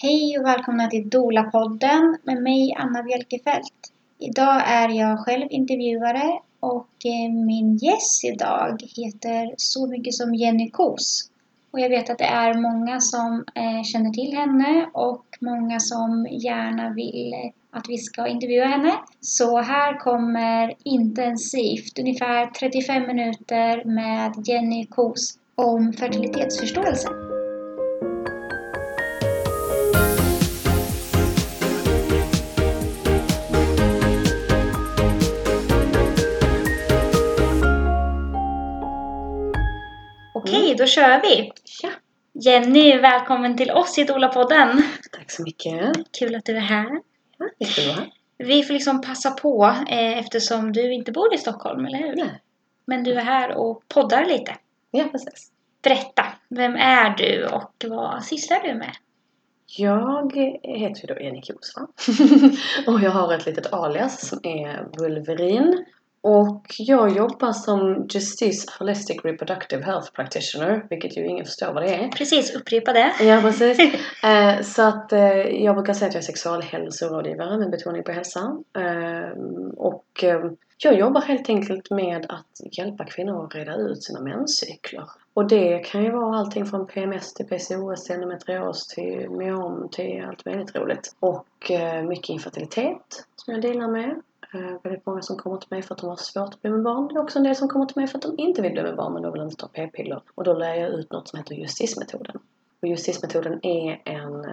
Hej och välkomna till Dola-podden med mig Anna Bjelkefelt. Idag är jag själv intervjuare och eh, min gäst idag heter så mycket som Jenny Kos. Och jag vet att det är många som eh, känner till henne och många som gärna vill eh, att vi ska intervjua henne. Så här kommer intensivt, ungefär 35 minuter med Jenny Kos om fertilitetsförståelse. Okej, då kör vi! Ja, Jenny, välkommen till oss i Dola-podden. tack så mycket. Kul att du är här. Ja, jättebra. Vi får liksom passa på eh, eftersom du inte bor i Stockholm, eller hur? Nej. Men du är här och poddar lite. Ja, precis. Berätta, vem är du och vad sysslar du med? Jag heter ju då Jenny Kos, va? och jag har ett litet alias som är Vulverin. Och jag jobbar som Justice Holistic Reproductive Health Practitioner, vilket ju ingen förstår vad det är. Precis, upprepa det. Ja, precis. Eh, så att eh, jag brukar säga att jag är sexualhälsorådgivare med betoning på hälsa. Eh, och jag jobbar helt enkelt med att hjälpa kvinnor att reda ut sina menscykler. Och det kan ju vara allting från PMS till PCOS, endometrios till myom till allt möjligt roligt. Och mycket infertilitet som jag dealar med. Eh, väldigt många som kommer till mig för att de har svårt att bli med barn. Det är också en del som kommer till mig för att de inte vill bli med barn men de vill inte ta p-piller. Och då lär jag ut något som heter justismetoden. Och justismetoden är en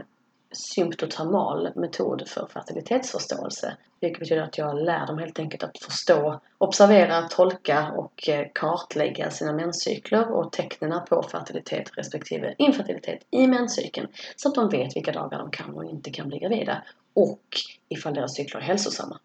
symptotermal metod för fertilitetsförståelse. Vilket betyder att jag lär dem helt enkelt att förstå, observera, tolka och eh, kartlägga sina menscykler och tecknen på fertilitet respektive infertilitet i menscykeln. Så att de vet vilka dagar de kan och inte kan bli gravida. Och ifall deras cykler är hälsosamma.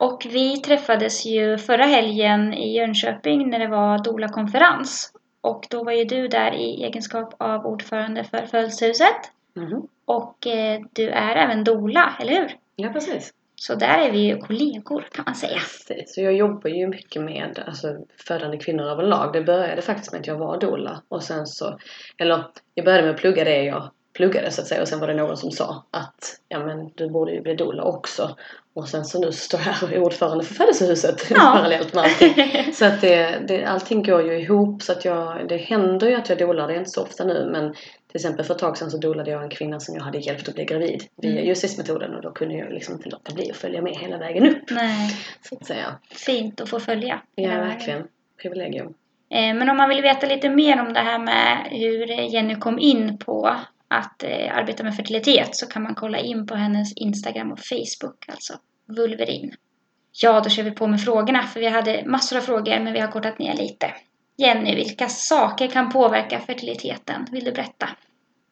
Och vi träffades ju förra helgen i Jönköping när det var Dola-konferens. Och då var ju du där i egenskap av ordförande för Födelsehuset. Mhm. Och eh, du är även Dola, eller hur? Ja, precis. Så där är vi ju kollegor kan man säga. Precis, så jag jobbar ju mycket med alltså, födande kvinnor överlag. Det började faktiskt med att jag var doula och sen så, eller jag började med att plugga det jag pluggade så att säga och sen var det någon som sa att ja men du borde ju bli doula också. Och sen så nu står jag här och är ordförande för Födelsehuset Ja. parallellt med allting. Så att det, det, allting går ju ihop så att jag, det händer ju att jag dolar, det är inte så ofta nu men till exempel för ett tag sedan så dolade jag en kvinna som jag hade hjälpt att bli gravid via Mm. justismetoden och då kunde jag liksom inte låta bli att följa med hela vägen upp. Nej, Så att säga. fint att få följa. Ja, verkligen. Privilegium. Eh, Men om man vill veta lite mer om det här med hur Jenny kom in på att eh, arbeta med fertilitet så kan man kolla in på hennes Instagram och Facebook, alltså Vulverin. Ja, då kör vi på med frågorna för vi hade massor av frågor men vi har kortat ner lite. Jenny, vilka saker kan påverka fertiliteten? Vill du berätta?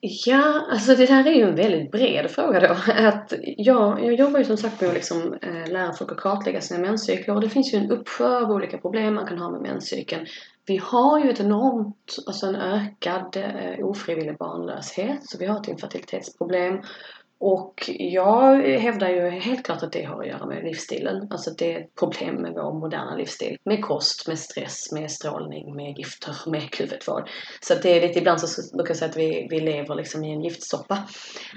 Ja, alltså det här är ju en väldigt bred fråga då. Att jag, jag jobbar ju som sagt med att liksom, eh, lära folk att kartlägga sina menscykler och det finns ju en uppsjö av olika problem man kan ha med menscykeln. Vi har ju ett enormt, alltså en ökad eh, ofrivillig barnlöshet, så vi har ett infertilitetsproblem. Och jag hävdar ju helt klart att det har att göra med livsstilen. Alltså att det är ett problem med vår moderna livsstil. Med kost, med stress, med strålning, med gifter, med kluvetvård. Så att det är lite, ibland så brukar jag säga att vi, vi lever liksom i en giftsoppa.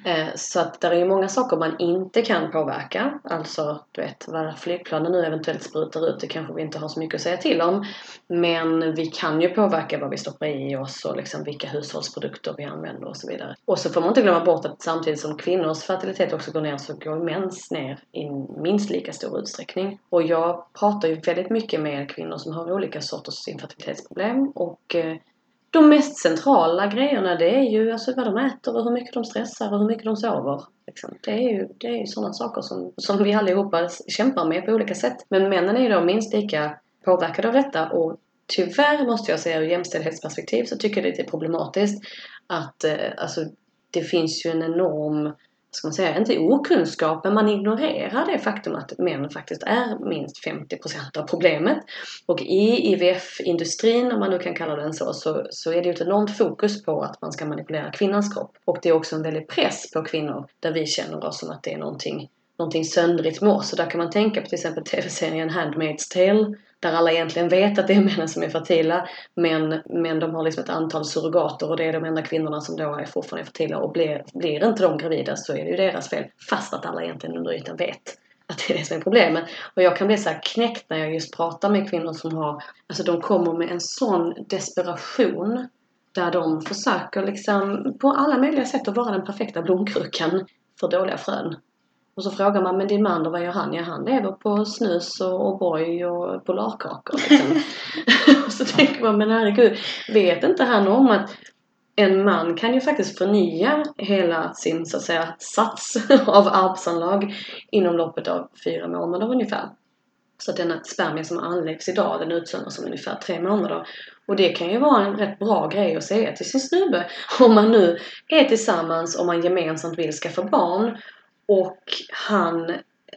Eh, så att det är ju många saker man inte kan påverka. Alltså, du vet, vad flygplanen nu eventuellt sprutar ut, det kanske vi inte har så mycket att säga till om. Men vi kan ju påverka vad vi stoppar i oss och liksom vilka hushållsprodukter vi använder och så vidare. Och så får man inte glömma bort att samtidigt som kvinnor kvinnors fertilitet också går ner så går mäns ner i minst lika stor utsträckning. Och jag pratar ju väldigt mycket med kvinnor som har olika sorters infertilitetsproblem och eh, de mest centrala grejerna det är ju alltså vad de äter och hur mycket de stressar och hur mycket de sover. Liksom. Det är ju, det är ju sådana saker som, som vi allihopa kämpar med på olika sätt. Men männen är ju då minst lika påverkade av detta och tyvärr måste jag säga ur jämställdhetsperspektiv så tycker jag det är lite problematiskt att eh, alltså, det finns ju en enorm ska man säga, inte okunskap, men man ignorerar det faktum att män faktiskt är minst 50% av problemet. Och i IVF-industrin, om man nu kan kalla den så, så, så är det ju ett enormt fokus på att man ska manipulera kvinnans kropp. Och det är också en väldig press på kvinnor där vi känner oss som att det är någonting, någonting söndrigt med oss. Så där kan man tänka på till exempel tv-serien Handmaid's Tale där alla egentligen vet att det är männen som är fertila men, men de har liksom ett antal surrogater och det är de enda kvinnorna som då är fortfarande fertila och blir, blir inte de gravida så är det ju deras fel fast att alla egentligen under ytan vet att det är det som är problemet. Och jag kan bli så här knäckt när jag just pratar med kvinnor som har, alltså de kommer med en sån desperation där de försöker liksom på alla möjliga sätt att vara den perfekta blomkrukan för dåliga frön. Och så frågar man, men din man då, vad gör han? Ja, han lever på snus och O'boy och polarkakor liksom. och så tänker man, men herregud, vet inte han om att en man kan ju faktiskt förnya hela sin, så att säga, sats av arvsanlag inom loppet av fyra månader ungefär. Så att den spermie som anläggs idag, den utsöndras om ungefär tre månader. Och det kan ju vara en rätt bra grej att säga till sin snubbe. Om man nu är tillsammans och man gemensamt vill skaffa barn och han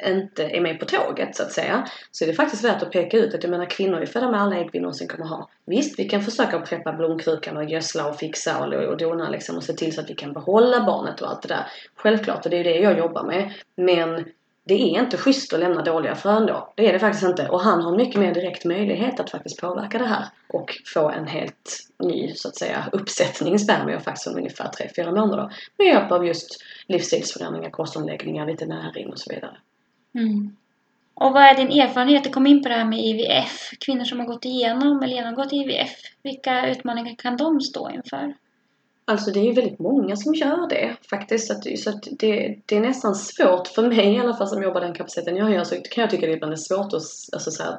inte är med på tåget så att säga. Så är det faktiskt värt att peka ut att jag menar kvinnor är födda med alla ägg vi någonsin kommer ha. Visst, vi kan försöka preppa blomkrukan och gödsla och fixa och, och dona liksom och se till så att vi kan behålla barnet och allt det där. Självklart, och det är ju det jag jobbar med. Men det är inte schysst att lämna dåliga frön då. Det är det faktiskt inte. Och han har mycket mer direkt möjlighet att faktiskt påverka det här och få en helt ny, så att säga, uppsättning spermier faktiskt om ungefär 3-4 månader. Med hjälp av just livsstilsförändringar, kostomläggningar, lite näring och så vidare. Mm. Och vad är din erfarenhet? Du kom in på det här med IVF. Kvinnor som har gått igenom eller genomgått IVF. Vilka utmaningar kan de stå inför? Alltså det är ju väldigt många som gör det faktiskt. Så, att, så att det, det är nästan svårt för mig i alla fall som jobbar den kapaciteten jag gör. Så kan jag tycka det ibland är svårt att alltså, så här,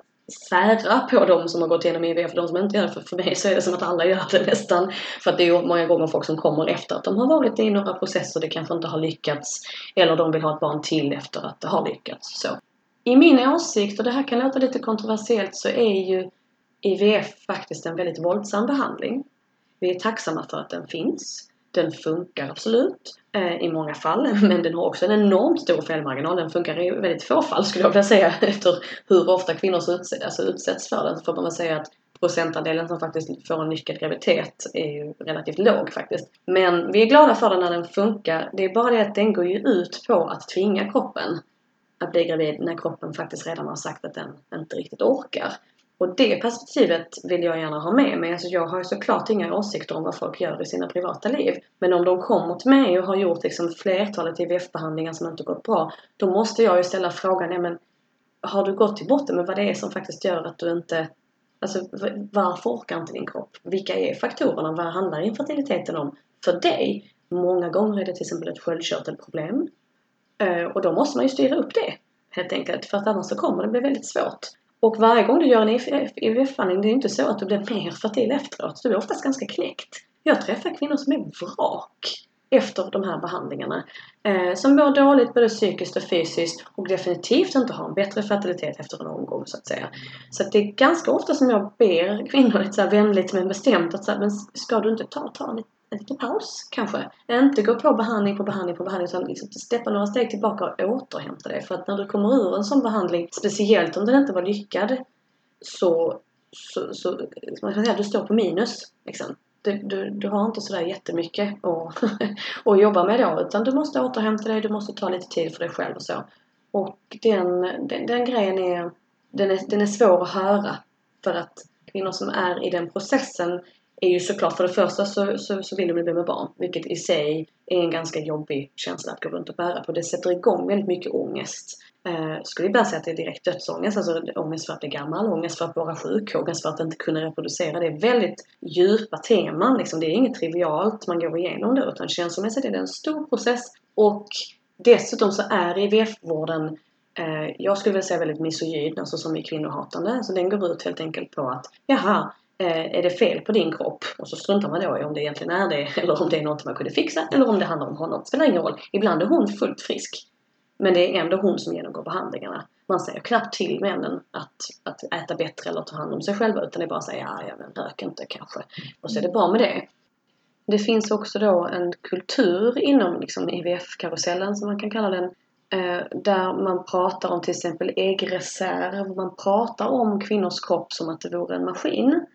sära på de som har gått igenom IVF och de som inte gör det. För, för mig så är det som att alla gör det nästan. För att det är ju många gånger folk som kommer efter att de har varit i några processer det kanske inte har lyckats. Eller de vill ha ett barn till efter att det har lyckats. Så. I min åsikt, och det här kan låta lite kontroversiellt, så är ju IVF faktiskt en väldigt våldsam behandling. Vi är tacksamma för att den finns. Den funkar absolut eh, i många fall, men den har också en enormt stor felmarginal. Den funkar i väldigt få fall skulle jag vilja säga efter hur ofta kvinnor utsätts, alltså utsätts för den. Så får man väl säga att procentandelen som faktiskt får en lyckad graviditet är ju relativt låg faktiskt. Men vi är glada för den när den funkar. Det är bara det att den går ju ut på att tvinga kroppen att bli gravid när kroppen faktiskt redan har sagt att den inte riktigt orkar. Och det perspektivet vill jag gärna ha med mig. Alltså jag har ju såklart inga åsikter om vad folk gör i sina privata liv. Men om de kommer till mig och har gjort liksom flertalet IVF-behandlingar som inte gått bra. Då måste jag ju ställa frågan, ja men har du gått till botten med vad det är som faktiskt gör att du inte Alltså varför orkar inte din kropp? Vilka är faktorerna? Vad handlar infertiliteten om? För dig, många gånger är det till exempel ett sköldkörtelproblem. Eh, och då måste man ju styra upp det helt enkelt. För att annars så kommer det bli väldigt svårt. Och varje gång du gör en IVF-behandling, det är inte så att du blir mer fertil efteråt. Du blir oftast ganska knäckt. Jag träffar kvinnor som är vrak efter de här behandlingarna. Eh, som mår dåligt både psykiskt och fysiskt och definitivt inte har en bättre fertilitet efter en omgång så att säga. Så att det är ganska ofta som jag ber kvinnor lite så här vänligt men bestämt att så här, men ska du inte ta, ta en en liten paus kanske. Inte gå på behandling på behandling på behandling utan liksom steppa några steg tillbaka och återhämta dig. För att när du kommer ur en sån behandling, speciellt om den inte var lyckad, så, så, så man kan säga du står på minus. Liksom. Du, du, du har inte sådär jättemycket att, att jobba med då utan du måste återhämta dig, du måste ta lite tid för dig själv och så. Och den, den, den grejen är den, är, den är svår att höra för att kvinnor som är i den processen är ju såklart, för det första så, så, så vill de bli med barn. Vilket i sig är en ganska jobbig känsla att gå runt och bära på. Det sätter igång väldigt mycket ångest. Eh, skulle ibland säga att det är direkt dödsångest. Alltså ångest för att bli gammal, ångest för att vara sjuk, ångest för att inte kunna reproducera. Det är väldigt djupa teman. Liksom. Det är inget trivialt man går igenom det. Utan känslomässigt är det en stor process. Och dessutom så är IVF-vården eh, jag skulle vilja säga väldigt misogyn, alltså som är kvinnohatande. Så den går ut helt enkelt på att jaha, Eh, är det fel på din kropp? Och så struntar man då i om det egentligen är det eller om det är något man kunde fixa eller om det handlar om honom. Det spelar ingen roll. Ibland är hon fullt frisk. Men det är ändå hon som genomgår behandlingarna. Man säger knappt till männen att, att äta bättre eller ta hand om sig själva utan det är bara att säga ah, ja, ja men rök inte kanske. Och så är det bra med det. Det finns också då en kultur inom liksom IVF-karusellen som man kan kalla den eh, där man pratar om till exempel äggreserv. Man pratar om kvinnors kropp som att det vore en maskin.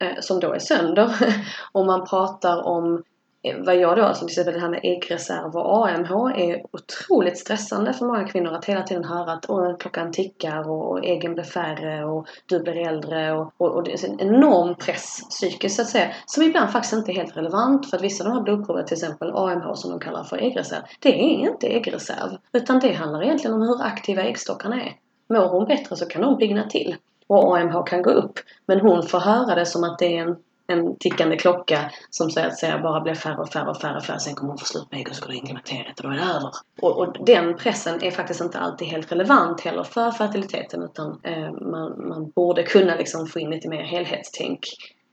Eh, som då är sönder. och man pratar om eh, vad jag då, alltså till exempel det här med äggreserv och AMH är otroligt stressande för många kvinnor att hela tiden höra att Åh, klockan tickar och äggen blir färre och du blir äldre och, och, och det är en enorm press psykiskt så att säga som ibland faktiskt inte är helt relevant för att vissa av de här blodproverna till exempel AMH som de kallar för äggreserv det är inte äggreserv utan det handlar egentligen om hur aktiva äggstockarna är. Mår hon bättre så kan de pigna till och AMH kan gå upp men hon får höra det som att det är en en tickande klocka som så att säga bara blir färre och färre och färre och färre. Sen kommer hon få slut på ägg och så går det in klimakteriet och då är det över. Och, och, den pressen är faktiskt inte alltid helt relevant heller för fertiliteten utan eh, man, man borde kunna liksom få in lite mer helhetstänk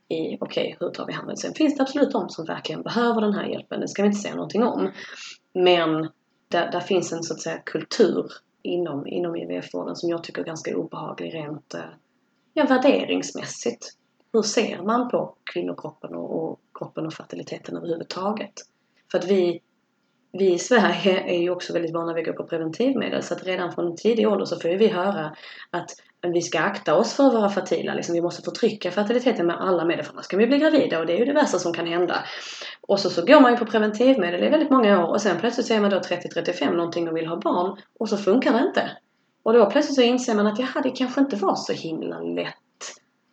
i okej, okay, hur tar vi hand om det? Sen finns det absolut de som verkligen behöver den här hjälpen. Det ska vi inte säga någonting om. Men där, där finns en så att säga kultur inom, inom IVF-vården som jag tycker är ganska obehaglig rent eh, ja, värderingsmässigt hur ser man på kvinnokroppen och, och kroppen och fertiliteten överhuvudtaget? För att vi, vi i Sverige är ju också väldigt vana vid att gå på preventivmedel så att redan från tidig ålder så får vi höra att vi ska akta oss för att vara fertila. Liksom vi måste förtrycka fertiliteten med alla medel för annars kan vi bli gravida och det är ju det värsta som kan hända. Och så, så går man ju på preventivmedel i väldigt många år och sen plötsligt så är man då 30-35 någonting och vill ha barn och så funkar det inte. Och då plötsligt så inser man att jaha, det kanske inte var så himla lätt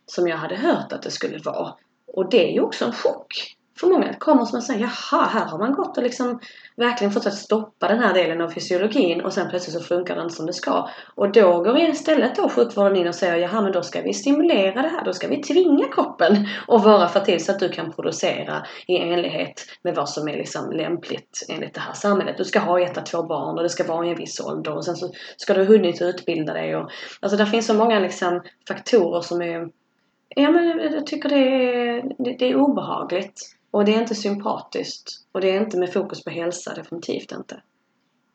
som jag hade hört att det skulle vara. Och det är ju också en chock för många. Kommer som att säga, jaha, här har man gått och liksom verkligen fått stoppa den här delen av fysiologin och sen plötsligt så funkar den som det ska. Och då går istället då sjukvården in och säger, jaha men då ska vi stimulera det här, då ska vi tvinga kroppen att vara fertil så att du kan producera i enlighet med vad som är liksom lämpligt enligt det här samhället. Du ska ha ett, två barn och det ska vara i en viss ålder och sen så ska du ha hunnit utbilda dig och alltså det finns så många liksom faktorer som är Ja, men jag tycker det är, det, det är obehagligt. Och det är inte sympatiskt. Och det är inte med fokus på hälsa, definitivt inte.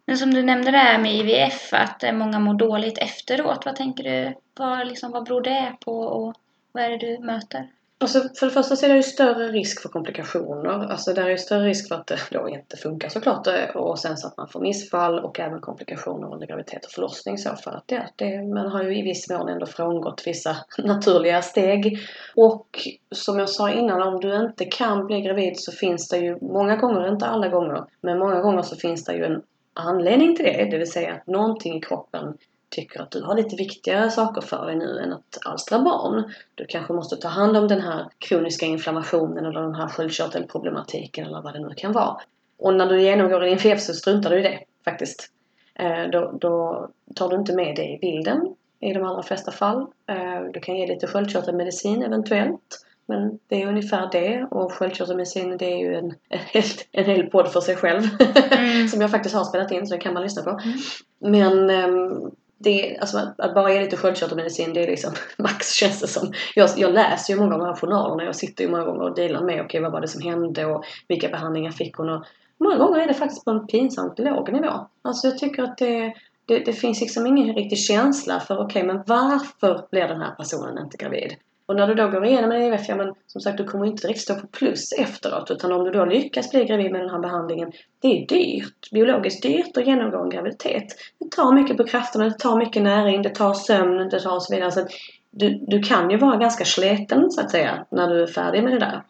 Men som du nämnde det här med IVF, att många mår dåligt efteråt. Vad tänker du, vad, liksom, vad beror det på och vad är det du möter? Alltså för det första så är det ju större risk för komplikationer. Alltså där är ju större risk för att det då inte funkar såklart. Och sen så att man får missfall och även komplikationer under graviditet och förlossning så för att det, det, man har ju i viss mån ändå frångått vissa naturliga steg. Och som jag sa innan, om du inte kan bli gravid så finns det ju många gånger, inte alla gånger, men många gånger så finns det ju en anledning till det. Det vill säga att någonting i kroppen tycker att du har lite viktigare saker för dig nu än att alstra barn. Du kanske måste ta hand om den här kroniska inflammationen eller den här sköldkörtelproblematiken eller vad det nu kan vara. Och när du genomgår en IVF så struntar du i det faktiskt. Eh, då, då tar du inte med det i bilden i de allra flesta fall. Eh, du kan ge lite sköldkörtelmedicin eventuellt. Men det är ungefär det och sköldkörtelmedicin det är ju en, en, hel, en hel podd för sig själv. Mm. som jag faktiskt har spelat in så det kan man lyssna på. Mm. Men um, det, alltså att, bara ge lite sköldkörtelmedicin det är liksom max känns det som. Jag, jag läser ju många av de här journalerna. Jag sitter ju många gånger och delar med okej okay, vad var det som hände och vilka behandlingar fick hon och många gånger är det faktiskt på en pinsamt låg nivå. Alltså jag tycker att det, det, det finns liksom ingen riktig känsla för okej okay, men varför blir den här personen inte gravid? Och när du då går igenom en IVF, ja men som sagt du kommer inte direkt stå på plus efteråt utan om du då lyckas bli gravid med den här behandlingen, det är dyrt, biologiskt dyrt att genomgå en graviditet. Det tar mycket på krafterna, det tar mycket näring, det tar sömn, det tar så vidare. Så du, du kan ju vara ganska sleten så att säga när du är färdig med det där.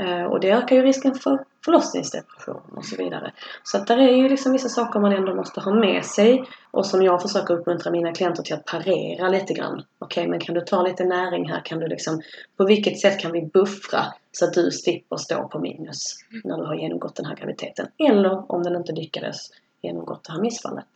Eh, och det ökar ju risken för förlossningsdepression och så vidare. Så att där är ju liksom vissa saker man ändå måste ha med sig och som jag försöker uppmuntra mina klienter till att parera lite grann. Okej, okay, men kan du ta lite näring här? Kan du liksom, på vilket sätt kan vi buffra så att du slipper stå på minus när du har genomgått den här graviditeten? Eller om den inte lyckades genomgått det här missfallet.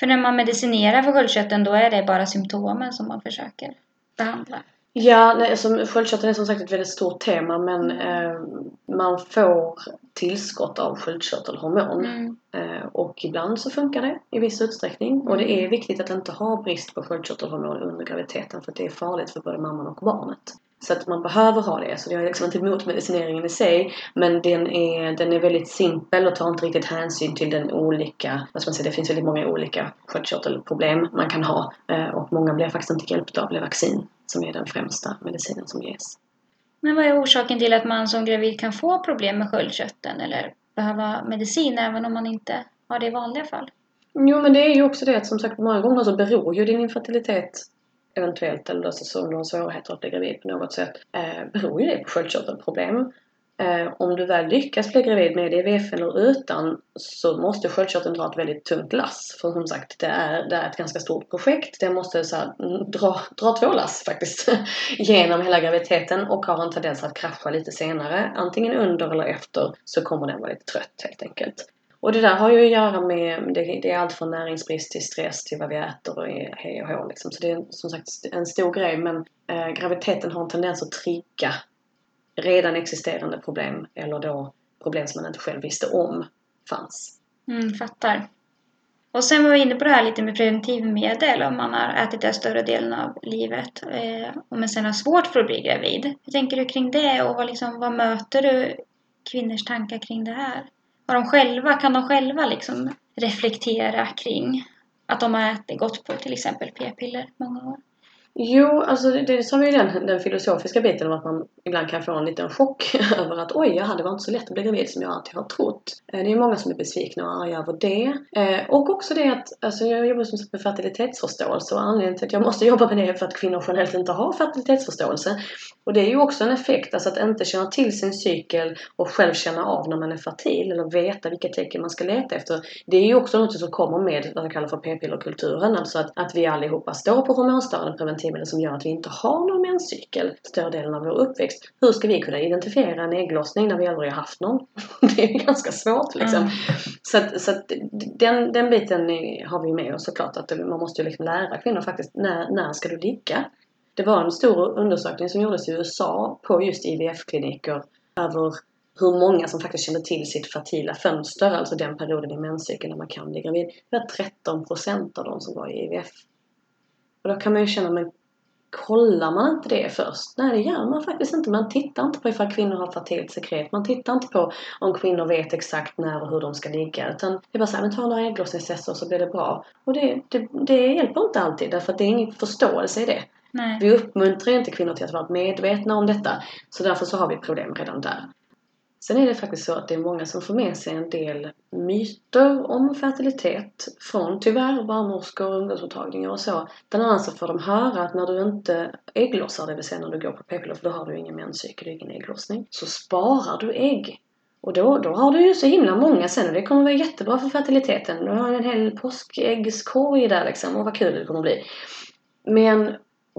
För när man medicinerar för sköldkörteln då är det bara symptomen som man försöker behandla? Ja, nej, alltså, sköldkörteln är som sagt ett väldigt stort tema men eh, man får tillskott av sköldkörtelhormon. Mm. Eh, och ibland så funkar det i viss utsträckning. Mm. Och det är viktigt att inte ha brist på sköldkörtelhormon under graviditeten för det är farligt för både mamman och barnet. Så att man behöver ha det. Så jag är liksom inte emot medicineringen i sig. Men den är, den är väldigt simpel och tar inte riktigt hänsyn till den olika, vad ska man säga, det finns väldigt många olika sköldkörtelproblem man kan ha. Eh, och många blir faktiskt inte hjälpta av vaccin som är den främsta medicinen som ges. Men vad är orsaken till att man som gravid kan få problem med sköldkörteln eller behöva medicin även om man inte har det i vanliga fall? Jo men det är ju också det att som sagt många gånger så beror ju din infertilitet eventuellt eller så om du har svårigheter att bli gravid på något sätt eh, beror ju det på sköldkörtelproblem. Eh, om du väl lyckas bli gravid med IVF eller utan så måste sköldkörteln dra ett väldigt tungt lass. För som sagt, det är, det är ett ganska stort projekt. Det måste så här, mm, dra, dra två lass faktiskt genom hela graviditeten och har en tendens att krascha lite senare. Antingen under eller efter så kommer den vara lite trött helt enkelt. Och det där har ju att göra med, det, det är allt från näringsbrist till stress till vad vi äter och hej och hå liksom. Så det är som sagt en stor grej men eh, graviditeten har en tendens att trigga redan existerande problem eller då problem som man inte själv visste om fanns. Mm, fattar. Och sen var vi inne på det här lite med preventivmedel om man har ätit det större delen av livet eh, och men sen har svårt för att bli gravid. Hur tänker du kring det och vad, liksom, vad möter du kvinnors tankar kring det här? Har de själva, kan de själva liksom reflektera kring att de har ätit, gått på till exempel p-piller många år? Jo, alltså det, det vi ju den, den filosofiska biten om att man ibland kan få en liten chock över att oj, jaha, det var inte så lätt att bli gravid som jag alltid har trott. Eh, det är många som är besvikna och arga över det. Eh, och också det att, alltså jag jobbar som sagt med fertilitetsförståelse och anledningen till att jag måste jobba med det är för att kvinnor generellt inte har fertilitetsförståelse. Och det är ju också en effekt, alltså att inte känna till sin cykel och själv känna av när man är fertil eller veta vilka tecken man ska leta efter. Det är ju också något som kommer med vad jag kallar för p-pillerkulturen. Alltså att, att vi allihopa står på hormonstörande preventivmedel som gör att vi inte har någon menscykel större delen av vår uppväxt. Hur ska vi kunna identifiera en ägglossning när vi aldrig har haft någon? det är ganska svårt liksom. Mm. Så, att, så att den, den biten har vi med oss såklart att man måste ju liksom lära kvinnor faktiskt när, när ska du ligga? Det var en stor undersökning som gjordes i USA på just IVF-kliniker över hur många som faktiskt kände till sitt fertila fönster, alltså den perioden i menscykeln när man kan bli gravid. Det var 13 procent av de som var i IVF. Och då kan man ju känna, men kollar man inte det först? Nej, det gör man faktiskt inte. Man tittar inte på ifall kvinnor har fertilt sekret. Man tittar inte på om kvinnor vet exakt när och hur de ska ligga. Utan det är bara såhär, men ta några ägglossningstester så blir det bra. Och det, det, det hjälper inte alltid därför att det är ingen förståelse i det. Nej. Vi uppmuntrar inte kvinnor till att vara medvetna om detta. Så därför så har vi problem redan där. Sen är det faktiskt så att det är många som får med sig en del myter om fertilitet från tyvärr barnmorskor och ungdomsmottagningar och så. Bland annat så får de höra att när du inte ägglossar, det vill säga när du går på p-piller för då har du ingen menscykel, och ingen ägglossning, så sparar du ägg. Och då, då har du ju så himla många sen och det kommer vara jättebra för fertiliteten. Du har en hel påskäggskorg där liksom och vad kul det kommer bli. Men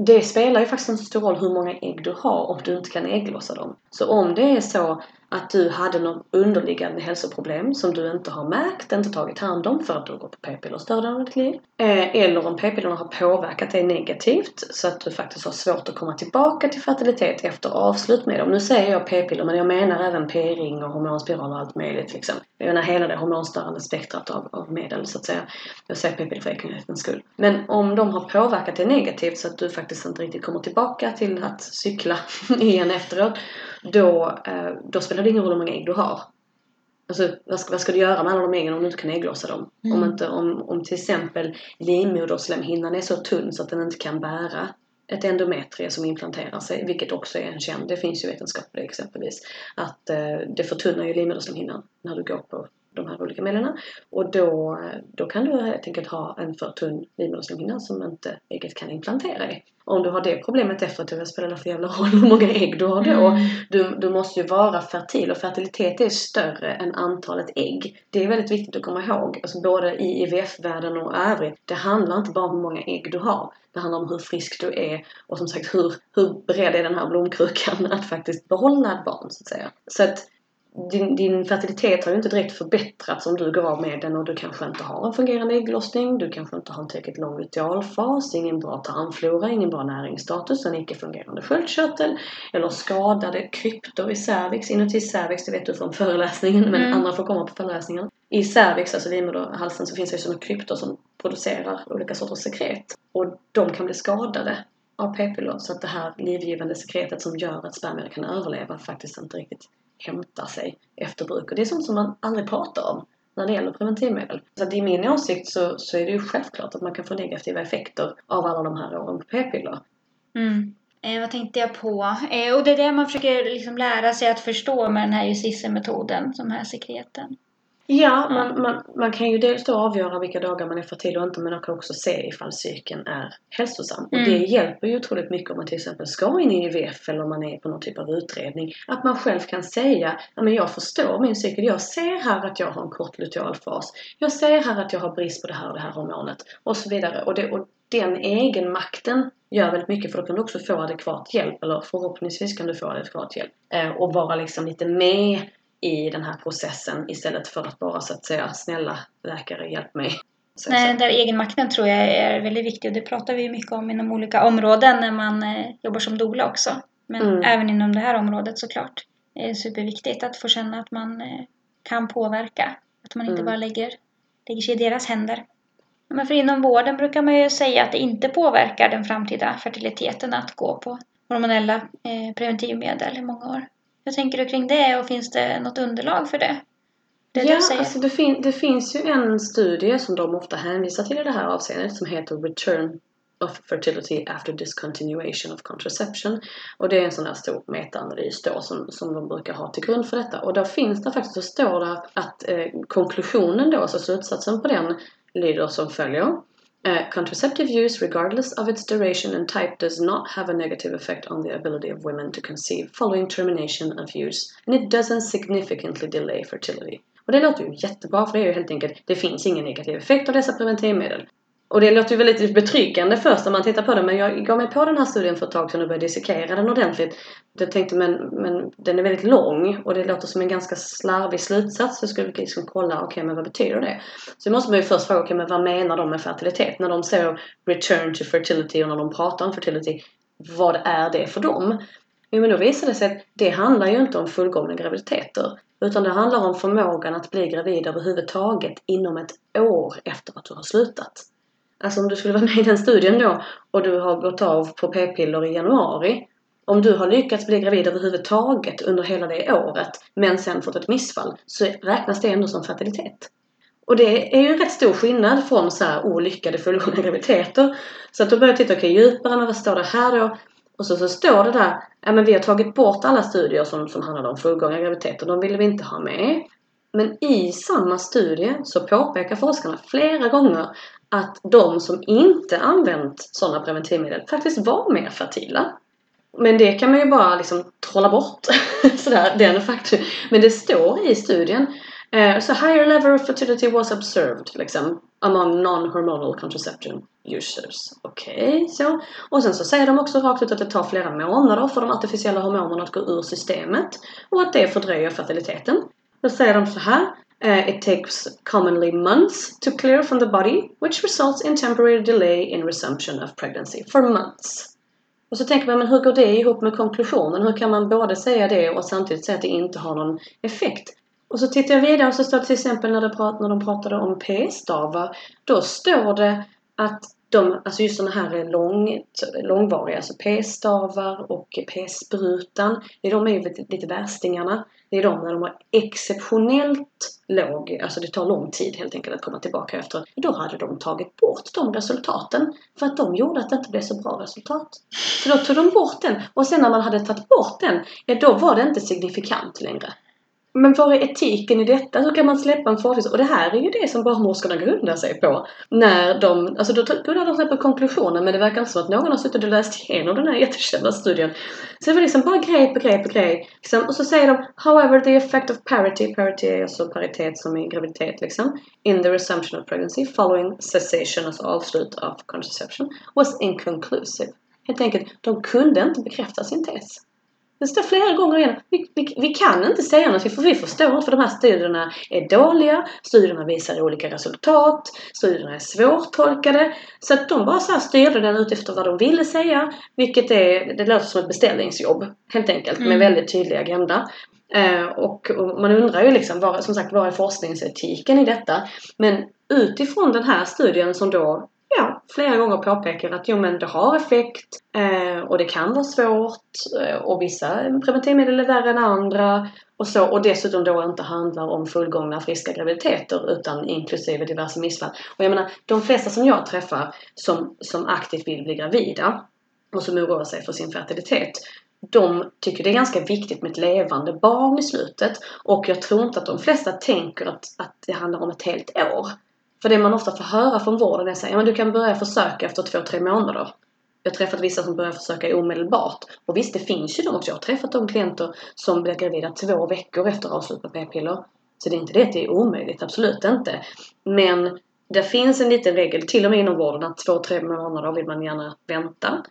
det spelar ju faktiskt inte så stor roll hur många ägg du har om du inte kan ägglossa dem. Så om det är så att du hade något underliggande hälsoproblem som du inte har märkt, inte tagit hand om för att du går på p-piller större delen av ditt liv. Eh, eller om p-pillerna har påverkat dig negativt så att du faktiskt har svårt att komma tillbaka till fertilitet efter avslut med dem. Nu säger jag p-piller men jag menar även p-ring och hormonspiral och allt möjligt liksom. Jag menar hela det hormonstörande spektrat av, av medel så att säga. Jag säger p-piller för enkelhetens skull. Men om de har påverkat dig negativt så att du faktiskt inte riktigt kommer tillbaka till att cykla igen efteråt då, eh, då spelar det ingen roll hur många ägg du har. Alltså, vad ska, vad ska du göra med alla de äggen om du inte kan ägglossa dem? Mm. Om, inte, om, om till exempel livmoderslemhinnan är så tunn så att den inte kan bära ett endometrie som implanterar sig, vilket också är en känd, det finns ju vetenskap på det exempelvis, att eh, det förtunnar ju livmoderslemhinnan när du går på de här olika medlen. Och då, då kan du helt enkelt ha en för tunn livmoderslemhinna som inte ägget kan implantera i. Om du har det problemet efteråt, det spelar det för jävla roll hur många ägg du har då? Mm. Du, du måste ju vara fertil och fertilitet är större än antalet ägg. Det är väldigt viktigt att komma ihåg, alltså både i IVF-världen och övrigt. Det handlar inte bara om hur många ägg du har. Det handlar om hur frisk du är och som sagt hur, hur beredd är den här blomkrukan att faktiskt behålla ett barn så att säga. Så att din, din fertilitet har ju inte direkt förbättrats om du går av med den och du kanske inte har en fungerande ägglossning, du kanske inte har en tillräckligt lång lutealfas, ingen bra tarmflora, ingen bra näringsstatus, en icke-fungerande sköldkörtel eller skadade kryptor i cervix. Inuti cervix, det vet du från föreläsningen, men mm. andra får komma på föreläsningen. I cervix, alltså livmoderhalsen, så finns det ju sådana kryptor som producerar olika sorters sekret. Och de kan bli skadade av p-piller så att det här livgivande sekretet som gör att spermier kan överleva faktiskt inte riktigt hämta sig efter bruk. Och det är sånt som man aldrig pratar om när det gäller preventivmedel. Så att i min åsikt så, så är det ju självklart att man kan få negativa effekter av alla de här åren på p-piller. Mm. Eh, vad tänkte jag på? Eh, och det är det man försöker liksom lära sig att förstå med den här justitiemetoden, den här sekreten. Ja, man, man, man kan ju dels då avgöra vilka dagar man är fertil och inte men man kan också se ifall cykeln är hälsosam. Och Mm. det hjälper ju otroligt mycket om man till exempel ska in i IVF eller om man är på någon typ av utredning. Att man själv kan säga, men jag förstår min cykel, jag ser här att jag har en kort luteal fas. Jag ser här att jag har brist på det här och det här hormonet. Och så vidare. Och, det, och den egenmakten gör väldigt mycket för då kan du också få adekvat hjälp eller förhoppningsvis kan du få adekvat hjälp. Eh, och vara liksom lite med i den här processen istället för att bara så att säga snälla läkare hjälp mig. Så, Nej, så. där egenmakten tror jag är väldigt viktig och det pratar vi mycket om inom olika områden när man eh, jobbar som doula också. Men Mm. även inom det här området såklart. Det är superviktigt att få känna att man eh, kan påverka. Att man inte Mm. bara lägger, lägger sig i deras händer. Men för inom vården brukar man ju säga att det inte påverkar den framtida fertiliteten att gå på hormonella eh, preventivmedel i många år. Hur tänker du kring det och finns det något underlag för det? Det ja, du alltså det, fin- det finns ju en studie som de ofta hänvisar till i det här avseendet som heter Return of Fertility After Discontinuation of Contraception. Och det är en sån här stor metaanalys då som, som de brukar ha till grund för detta. Och där finns det faktiskt, så står det att eh, konklusionen då, alltså slutsatsen på den, lyder som följer. Uh, contraceptive use, regardless of its duration and type, does not have a negative effect on the ability of women to conceive following termination of use, and it doesn't significantly delay fertility. Och det låter ju jättebra för det är ju helt enkelt, det finns ingen negativ effekt av dessa preventivmedel. Och det låter ju väldigt betryggande först när man tittar på det men jag gav mig på den här studien för ett tag sedan och började dissekera den ordentligt. Jag tänkte men, men den är väldigt lång och det låter som en ganska slarvig slutsats. Så jag skulle liksom kolla, okej men vad betyder det? Så måste man ju först fråga, okej men vad menar de med fertilitet? När de säger return to fertility och när de pratar om fertility, vad är det för dem? Jo men då visar det sig att det handlar ju inte om fullgångna graviditeter. Utan det handlar om förmågan att bli gravid överhuvudtaget inom ett år efter att du har slutat. Alltså om du skulle vara med i den studien då och du har gått av på p-piller i januari. Om du har lyckats bli gravid överhuvudtaget under hela det året men sen fått ett missfall så räknas det ändå som fertilitet. Och det är ju en rätt stor skillnad från så här olyckade fullgångna graviditeter. Så att då börjar jag titta, okej djupare, men vad står det här då? Och så, så står det där, ja men vi har tagit bort alla studier som, som handlade om fullgångna graviditeter, de ville vi inte ha med. Men i samma studie så påpekar forskarna flera gånger att de som inte använt sådana preventivmedel faktiskt var mer fertila. Men det kan man ju bara liksom trolla bort. Sådär, den faktum. Men det står i studien. Eh, uh, so higher level of fertility was observed liksom, among non-hormonal contraception users. Okej, okay, så. Och sen så säger de också rakt ut att det tar flera månader för de artificiella hormonerna att gå ur systemet och att det fördröjer fertiliteten. Då säger de så här. Uh, it takes commonly months to clear from the body, which results in temporary delay in resumption of pregnancy for months. Och så tänker man, men hur går det ihop med konklusionen? Hur kan man både säga det och samtidigt säga att det inte har någon effekt? Och så tittar jag vidare och så står det till exempel när, det prat, när de pratade om p-stavar. Då står det att de, alltså just sådana här lång, långvariga, alltså p-stavar och p-sprutan. De är ju lite värstingarna. Det är de när de har exceptionellt låg, alltså det tar lång tid helt enkelt att komma tillbaka efter. Då hade de tagit bort de resultaten för att de gjorde att det inte blev så bra resultat. Så då tog de bort den och sen när man hade tagit bort den, ja då var det inte signifikant längre. Men var är etiken i detta? Hur kan man släppa en forskning? Och det här är ju det som barnmorskorna grundar sig på. När de, alltså då grundar de sig på konklusionen men det verkar inte som att någon har suttit och läst igenom den här jättekända studien. Så det var liksom bara grej på grej på grej. Liksom. Och så säger de However the effect of parity, parity är alltså paritet som i graviditet liksom, in the resumption of pregnancy following cessation, alltså avslut av contraception, was inconclusive. Helt enkelt, de kunde inte bekräfta sin tes. Det står flera gånger igen. Vi, vi, vi kan inte säga något för vi förstår inte för de här studierna är dåliga. Studierna visar olika resultat. Studierna är svårtolkade. Så att de bara så här styrde den utifrån vad de ville säga. Vilket är, det låter som ett beställningsjobb. Helt enkelt. Mm. Med väldigt tydlig agenda. Eh, och, och, man undrar ju liksom, var, som sagt, vad är forskningsetiken i detta? Men utifrån den här studien som då ja, flera gånger påpekar att jo men det har effekt eh, och det kan vara svårt eh, och vissa preventivmedel är värre än andra och så och dessutom då inte handlar om fullgångna friska graviditeter utan inklusive diverse missfall. Och jag menar, de flesta som jag träffar som, som aktivt vill bli gravida och som oroar sig för sin fertilitet de tycker det är ganska viktigt med ett levande barn i slutet. Och jag tror inte att de flesta tänker att, att det handlar om ett helt år. För det man ofta får höra från vården är att ja, du kan börja försöka efter två, tre månader. Jag har träffat vissa som börjar försöka omedelbart. Och visst, det finns ju de också. Jag har träffat de klienter som blir gravida två veckor efter avslut på p-piller. Så det är inte det att det är omöjligt, absolut inte. Men det finns en liten regel, till och med inom vården, att två, tre månader vill man gärna vänta.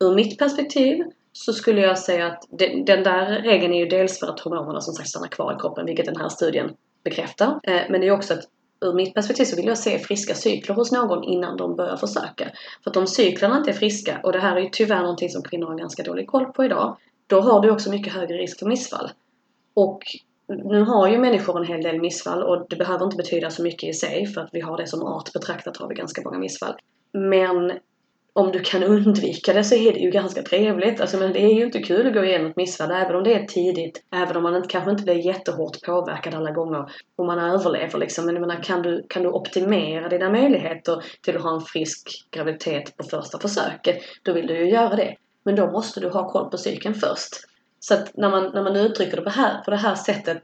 Ur mitt perspektiv så skulle jag säga att den där regeln är ju dels för att hormonerna som sagt stannar kvar i kroppen, vilket den här studien bekräftar. Eh, men det är också att ur mitt perspektiv så vill jag se friska cykler hos någon innan de börjar försöka. För att om cyklerna inte är friska, och det här är ju tyvärr någonting som kvinnor har ganska dålig koll på idag, då har du också mycket högre risk för missfall. Och nu har ju människor en hel del missfall och det behöver inte betyda så mycket i sig för att vi har det som art betraktat har vi ganska många missfall. Men om du kan undvika det så är det ju ganska trevligt. Alltså, men det är ju inte kul att gå igenom ett missfall även om det är tidigt. Även om man inte, kanske inte blir jättehårt påverkad alla gånger och man överlever liksom. Men jag menar, kan du, kan du optimera dina möjligheter till att ha en frisk graviditet på första försöket, då vill du ju göra det. Men då måste du ha koll på psyken först. Så att när man, när man uttrycker det på, här, på det här sättet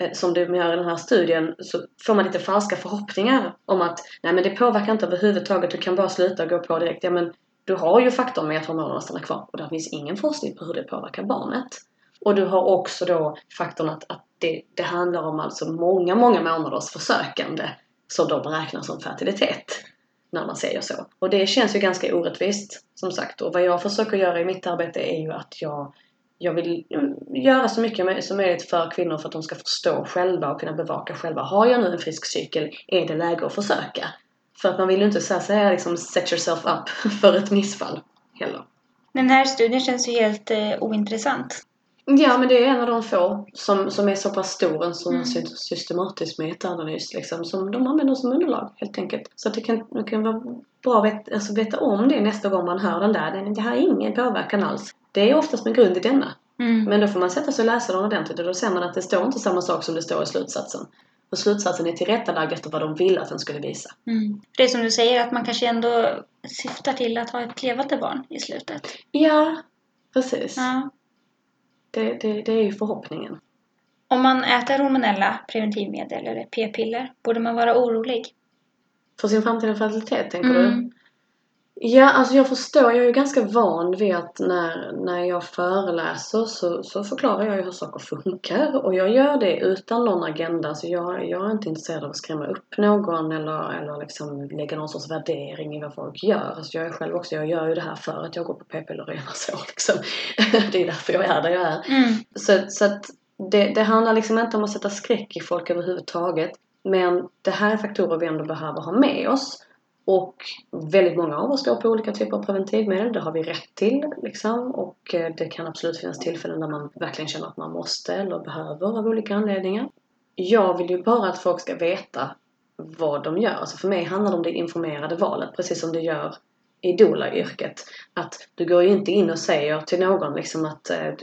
Eh, som de gör i den här studien så får man lite falska förhoppningar om att nej men det påverkar inte överhuvudtaget, du kan bara sluta och gå på direkt. Ja men du har ju faktorn med att hormonerna stannar kvar och det finns ingen forskning på hur det påverkar barnet. Och du har också då faktorn att, att det, det handlar om alltså många, många månaders försökande som då beräknas som fertilitet. När man säger så. Och det känns ju ganska orättvist som sagt. Och vad jag försöker göra i mitt arbete är ju att jag jag vill göra så mycket som möjligt för kvinnor för att de ska förstå själva och kunna bevaka själva. Har jag nu en frisk cykel, är det läge att försöka? För att man vill ju inte så säga liksom set yourself up för ett missfall heller. Den här studien känns ju helt eh, ointressant. Ja, men det är en av de få som, som är så pass stor, en sån mm. systematisk metaanalys liksom, som de använder som underlag helt enkelt. Så att det kan, det kan vara bra att vet, alltså, veta om det nästa gång man hör den där. Det här är ingen påverkan alls. Det är oftast med grund i denna. Mm. Men då får man sätta sig och läsa den ordentligt och då ser man att det står inte samma sak som det står i slutsatsen. Och slutsatsen är tillrättalagd efter vad de vill att den skulle visa. Mm. Det är som du säger, att man kanske ändå syftar till att ha ett levande barn i slutet. Ja, precis. Ja. Det, det, det är ju förhoppningen. Om man äter hormonella preventivmedel eller p-piller, borde man vara orolig? För sin framtida fertilitet, tänker mm. du? Ja, alltså jag förstår. Jag är ju ganska van vid att när, när jag föreläser så, så förklarar jag ju hur saker funkar. Och jag gör det utan någon agenda. Så jag, jag är inte intresserad av att skrämma upp någon eller, eller liksom lägga någon sorts värdering i vad folk gör. Alltså jag är själv också, jag gör ju det här för att jag går på p-piller och så liksom. Det är därför jag är där jag är. Mm. Så, så att det, det handlar liksom inte om att sätta skräck i folk överhuvudtaget. Men det här är faktorer vi ändå behöver ha med oss. Och väldigt många av oss går på olika typer av preventivmedel. Det har vi rätt till. Liksom. Och eh, det kan absolut finnas tillfällen där man verkligen känner att man måste eller behöver av olika anledningar. Jag vill ju bara att folk ska veta vad de gör. Alltså för mig handlar det om det informerade valet, precis som det gör i doula-yrket. Att du går ju inte in och säger till någon liksom att eh,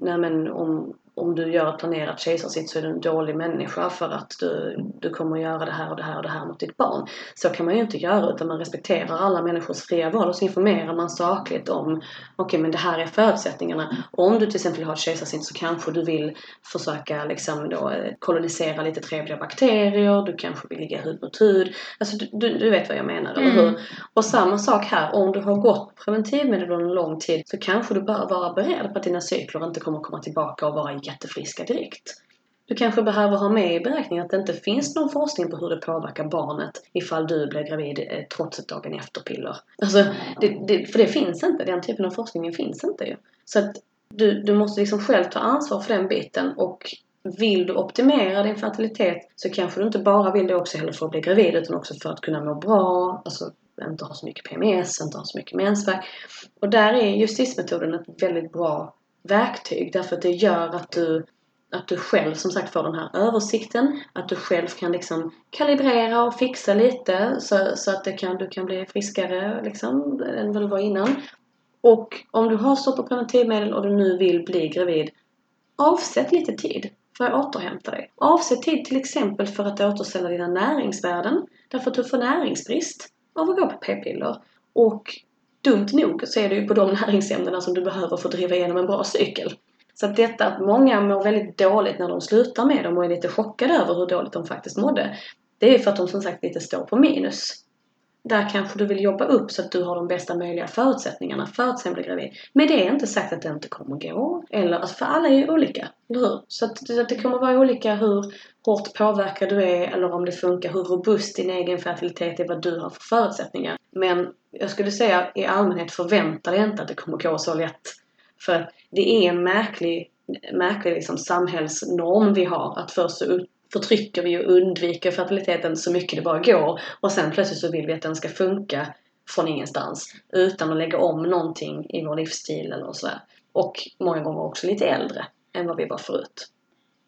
nej men om, om du gör ett planerat kejsarsnitt så är du en dålig människa för att du, du kommer att göra det här och det här och det här mot ditt barn. Så kan man ju inte göra utan man respekterar alla människors fria val och så informerar man sakligt om okej okay, men det här är förutsättningarna. Om du till exempel har ett kejsarsnitt så kanske du vill försöka liksom då eh, kolonisera lite trevliga bakterier, du kanske vill ligga hud mot hud. Alltså du, du, du vet vad jag menar, mm. eller hur? Och samma sak här, om du har gått preventivmedel under en lång tid så kanske du bör vara beredd på att dina cykler inte kommer komma tillbaka och vara jättefriska direkt. Du kanske behöver ha med i beräkningen att det inte finns någon forskning på hur det påverkar barnet ifall du blir gravid eh, trots ett dagen efter-piller. Alltså, det, det, för det finns inte. Den typen av forskning finns inte ju. Så att du, du måste liksom själv ta ansvar för den biten och vill du optimera din fertilitet så kanske du inte bara vill det också heller för att bli gravid utan också för att kunna må bra, alltså inte ha så mycket PMS, inte ha så mycket mensvärk. Och där är justismetoden ett väldigt bra verktyg därför att det gör att du, att du själv som sagt får den här översikten. Att du själv kan liksom kalibrera och fixa lite så, så att det kan, du kan bli friskare liksom än vad du var innan. Och om du har stopp på preventivmedel och du nu vill bli gravid, avsätt lite tid för att återhämta dig. Avsätt tid till exempel för att återställa dina näringsvärden därför att du får näringsbrist av att gå på p-piller. Och dumt nog så är det ju på de näringsämnena som du behöver för att driva igenom en bra cykel. Så att detta att många mår väldigt dåligt när de slutar med dem och är lite chockade över hur dåligt de faktiskt mådde. Det är för att de som sagt lite står på minus. Där kanske du vill jobba upp så att du har de bästa möjliga förutsättningarna för att sen bli gravid. Men det är inte sagt att det inte kommer gå. Eller, alltså för alla är ju olika, eller hur? Så att, att det kommer vara olika hur hårt påverkad du är eller om det funkar, hur robust din egen fertilitet är, vad du har för förutsättningar. Men jag skulle säga i allmänhet förvänta dig inte att det kommer gå så lätt. För det är en märklig, märklig liksom samhällsnorm vi har. Att först så förtrycker vi och undviker fertiliteten så mycket det bara går. Och sen plötsligt så vill vi att den ska funka från ingenstans. Utan att lägga om någonting i vår livsstil eller sådär. Och många gånger också lite äldre än vad vi var förut.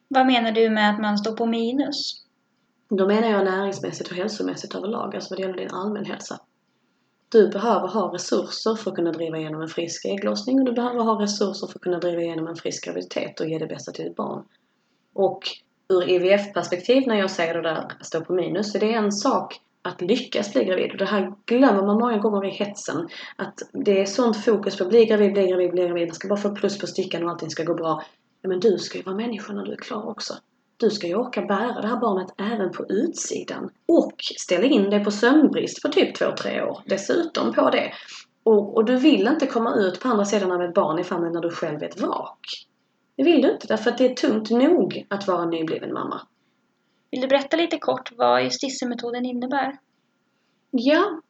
Vad menar du med att man står på minus? Då menar jag näringsmässigt och hälsomässigt överlag, alltså vad det gäller din allmänhälsa. Du behöver ha resurser för att kunna driva igenom en frisk ägglossning och du behöver ha resurser för att kunna driva igenom en frisk graviditet och ge det bästa till ditt barn. Och ur IVF-perspektiv när jag säger det där stå på minus, så det är en sak att lyckas bli gravid. Och det här glömmer man många gånger i hetsen. Att det är sånt fokus på bli gravid, bli gravid, bli gravid. Man ska bara få plus på stickan och allting ska gå bra. Men du ska ju vara människa när du är klar också. Du ska ju orka bära det här barnet även på utsidan. Och ställa in dig på sömnbrist för typ två tre år. Dessutom på det. Och, och, du vill inte komma ut på andra sidan av ett barn i famnen när du själv är ett vrak. Det vill du inte därför att det är tungt nog att vara nybliven mamma. Vill du berätta lite kort vad justissemetoden innebär? Ja,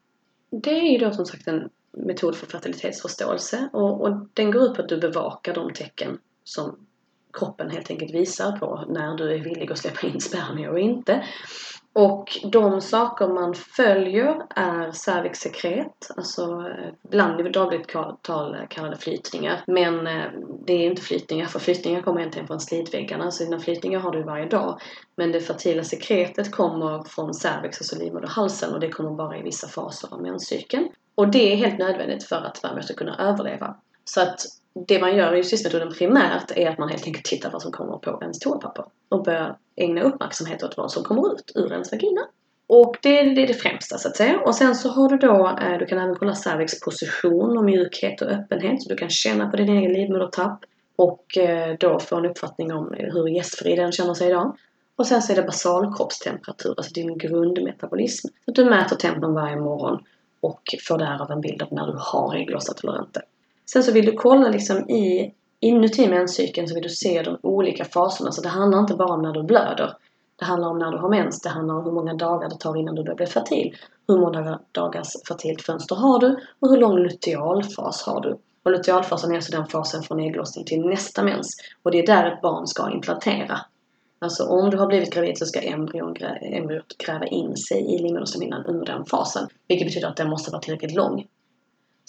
det är ju då som sagt en metod för fertilitetsförståelse och, och den går ut på att du bevakar de tecken som kroppen helt enkelt visar på när du är villig att släppa in spermier och inte. Och de saker man följer är cervixsekret, alltså eh, ibland i dagligt tal eh, kallade flytningar. Men eh, det är inte flytningar, för flytningar kommer egentligen från slidväggarna, så dina flytningar har du varje dag. Men det fertila sekretet kommer från cervix, alltså livmoderhalsen, och det kommer bara i vissa faser av menscykeln. Och det är helt nödvändigt för att spermier ska kunna överleva. Så att det man gör i cystmetoden primärt är att man helt enkelt tittar vad som kommer på ens toapapper och börjar ägna uppmärksamhet åt vad som kommer ut ur ens vagina. Och det är det främsta så att säga. Och sen så har du då, eh, du kan även kolla cervix position och mjukhet och öppenhet så du kan känna på din egen livmodertapp och eh, då få en uppfattning om hur gästfri den känner sig idag. Och sen så är det basalkroppstemperatur, alltså din grundmetabolism. Så du mäter tempen varje morgon och får därav en bild av när du har ägglossat eller inte. Sen så vill du kolla liksom i inuti menscykeln så vill du se de olika faserna. Så det handlar inte bara om när du blöder. Det handlar om när du har mens. Det handlar om hur många dagar det tar innan du börjar bli fertil. Hur många dagars fertilt fönster har du? Och hur lång lutealfas har du? Och lutealfasen är alltså den fasen från ägglossning till nästa mens. Och det är där ett barn ska implantera. Alltså om du har blivit gravid så ska embryot gräva in sig i livmoderslemhinnan under den fasen. Vilket betyder att den måste vara tillräckligt lång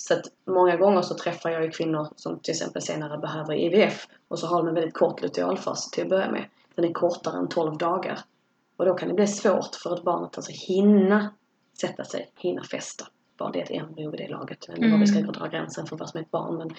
så att många gånger så träffar jag ju kvinnor som till exempel senare behöver IVF och så har de en väldigt kort lutealfas till att börja med. Den är kortare än 12 dagar. Och då kan det bli svårt för ett barn att alltså hinna sätta sig, hinna fästa. Bara det är ett embryo vid det laget. Inte var vi ska mm. dra gränsen för vad som är ett barn. Men,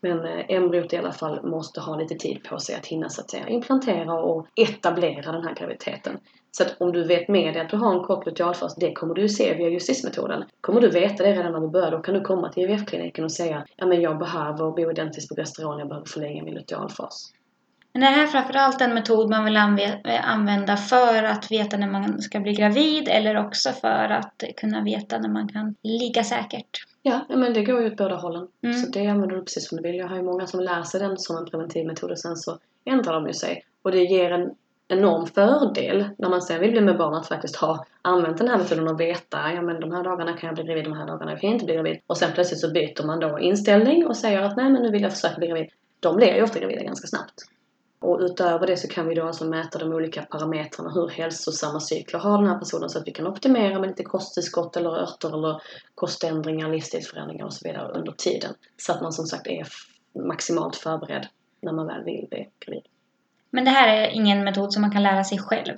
men eh, embryot i alla fall måste ha lite tid på sig att hinna så att säga implantera och etablera den här graviditeten. Så att om du vet med dig att du har en kort lutealfas, det kommer du ju se via justismetoden. Kommer du veta det redan när du börjar, då kan du komma till IVF-kliniken och säga ja men jag behöver bo identiskt på progesteron, jag behöver förlänga min lutealfas. Men är det här framförallt en metod man vill använda för att veta när man ska bli gravid eller också för att kunna veta när man kan ligga säkert? Ja, men det går ju åt båda hållen. Mm. Så det använder du precis som du vill. Jag har ju många som läser den som en preventiv metod och sen så ändrar de ju sig. Och det ger en enorm fördel när man sen vill bli med barn att faktiskt ha använt den här metoden och veta ja men de här dagarna kan jag bli gravid, de här dagarna kan jag inte bli gravid. Och sen plötsligt så byter man då inställning och säger att nej men nu vill jag försöka bli gravid. De blir ju ofta gravida ganska snabbt. Och utöver det så kan vi då alltså mäta de olika parametrarna, hur hälsosamma cykler har den här personen så att vi kan optimera med lite kosttillskott eller örter eller koständringar, livsstilsförändringar och så vidare under tiden. Så att man som sagt är maximalt förberedd när man väl vill bli gravid. Men det här är ingen metod som man kan lära sig själv?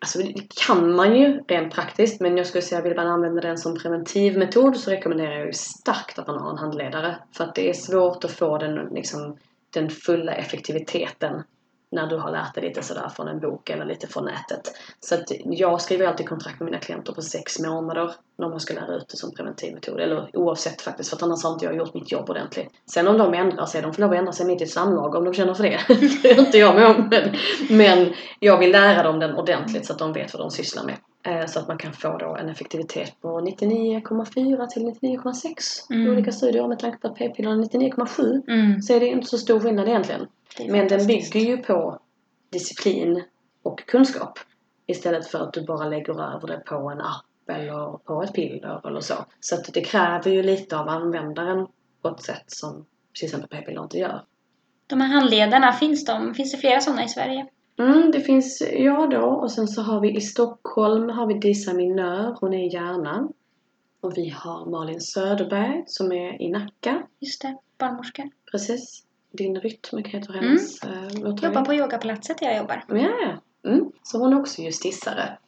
Alltså det kan man ju rent praktiskt men jag skulle säga vill man använda den som preventiv metod så rekommenderar jag ju starkt att man har en handledare. För att det är svårt att få den, liksom, den fulla effektiviteten när du har lärt dig lite sådär från en bok eller lite från nätet. Så att jag skriver alltid kontrakt med mina klienter på sex månader när man ska lära ut det som preventivmetod. Eller oavsett faktiskt, för att annars har inte jag gjort mitt jobb ordentligt. Sen om de ändrar sig, de får lov att ändra sig mitt i ett samlag om de känner för det. det gör inte jag med om. Men, men jag vill lära dem den ordentligt så att de vet vad de sysslar med. Eh, så att man kan få då en effektivitet på 99,4 till 99,6 Mm. i olika studier. Med tanke på att p-pillerna är 99,7 Mm. så är det inte så stor skillnad egentligen. Men den bygger ju på disciplin och kunskap. Istället för att du bara lägger över det på en app eller på ett piller eller så. Så att det kräver ju lite av användaren på ett sätt som till exempel p-piller inte gör. De här handledarna, finns de? Finns det flera sådana i Sverige? Mm, det finns jag då och sen så har vi i Stockholm har vi Disa Minör, hon är i Järna. Och vi har Malin Söderberg som är i Nacka. Just det, barnmorska. Precis. Din rytm heter hennes mm. mottagning. Jobbar på yogaplatset där jag jobbar. Ja, ja. Mm. Så hon är också justissare.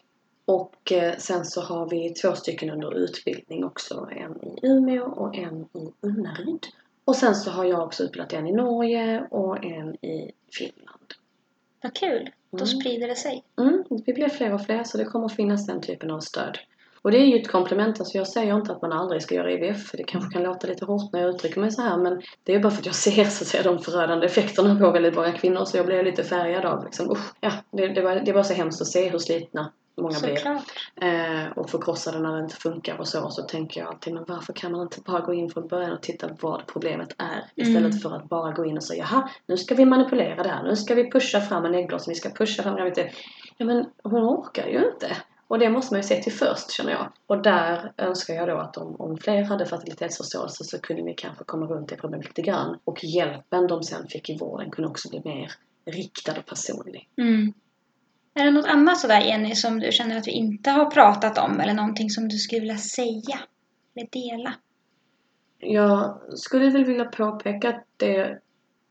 Och eh, sen så har vi två stycken under utbildning också. En i Umeå och en i Unnaryd. Och sen så har jag också utbildat en i Norge och en i Finland. Vad kul. Då Mm. sprider det sig. Mm, vi blir fler och fler så det kommer finnas den typen av stöd. Och det är ju ett komplement, alltså jag säger inte att man aldrig ska göra IVF, för det kanske kan låta lite hårt när jag uttrycker mig så här, men det är bara för att jag ser så att säga de förödande effekterna på väldigt många kvinnor, så jag blir lite färgad av liksom, usch, ja, det, det, var, det var så hemskt att se hur slitna många blir. Såklart. Eh, och förkrossade när det inte funkar och så, så tänker jag alltid, men varför kan man inte bara gå in från början och titta vad problemet är, istället Mm. för att bara gå in och säga, jaha, nu ska vi manipulera det här, nu ska vi pusha fram en ägglossning, vi ska pusha fram graviditet. Ja men hon orkar ju inte. Och det måste man ju se till först känner jag. Och där önskar jag då att om, om fler hade fertilitetsförståelse så kunde vi kanske komma runt det problemet lite grann. Och hjälpen de sen fick i vården kunde också bli mer riktad och personlig. Mm. Är det något annat sådär Jenny som du känner att vi inte har pratat om eller någonting som du skulle vilja säga eller dela? Jag skulle väl vilja påpeka att det,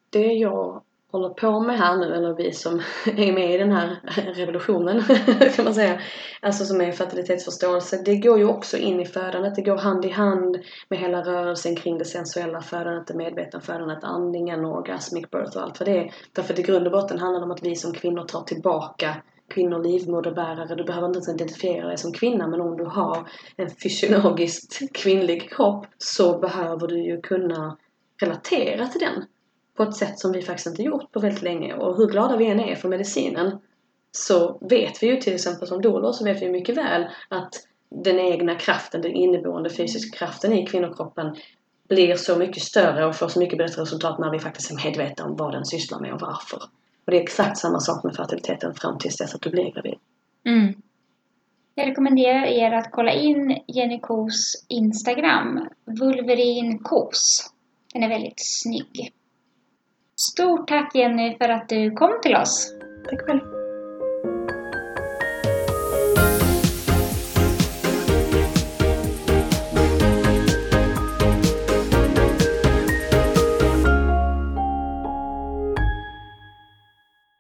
det jag håller på med här nu, eller vi som är med i den här revolutionen kan man säga, alltså som är fertilitetsförståelse, det går ju också in i födandet, det går hand i hand med hela rörelsen kring det sensuella födandet, det medvetna födandet, andningen, orgasmic birth och allt vad det är. Därför att i grund och botten handlar det om att vi som kvinnor tar tillbaka kvinnor livmoderbärare. Du behöver inte ens identifiera dig som kvinna men om du har en fysiologiskt kvinnlig kropp så behöver du ju kunna relatera till den på ett sätt som vi faktiskt inte gjort på väldigt länge. Och hur glada vi än är för medicinen så vet vi ju till exempel som doulor så vet vi mycket väl att den egna kraften, den inneboende fysiska kraften i kvinnokroppen blir så mycket större och får så mycket bättre resultat när vi faktiskt är medvetna om vad den sysslar med och varför. Och det är exakt samma sak med fertiliteten fram tills dess att du blir gravid. Mm. Jag rekommenderar er att kolla in Jenny Kos Instagram, Vulverin Kos. Den är väldigt snygg. Stort tack Jenny för att du kom till oss. Tack själv!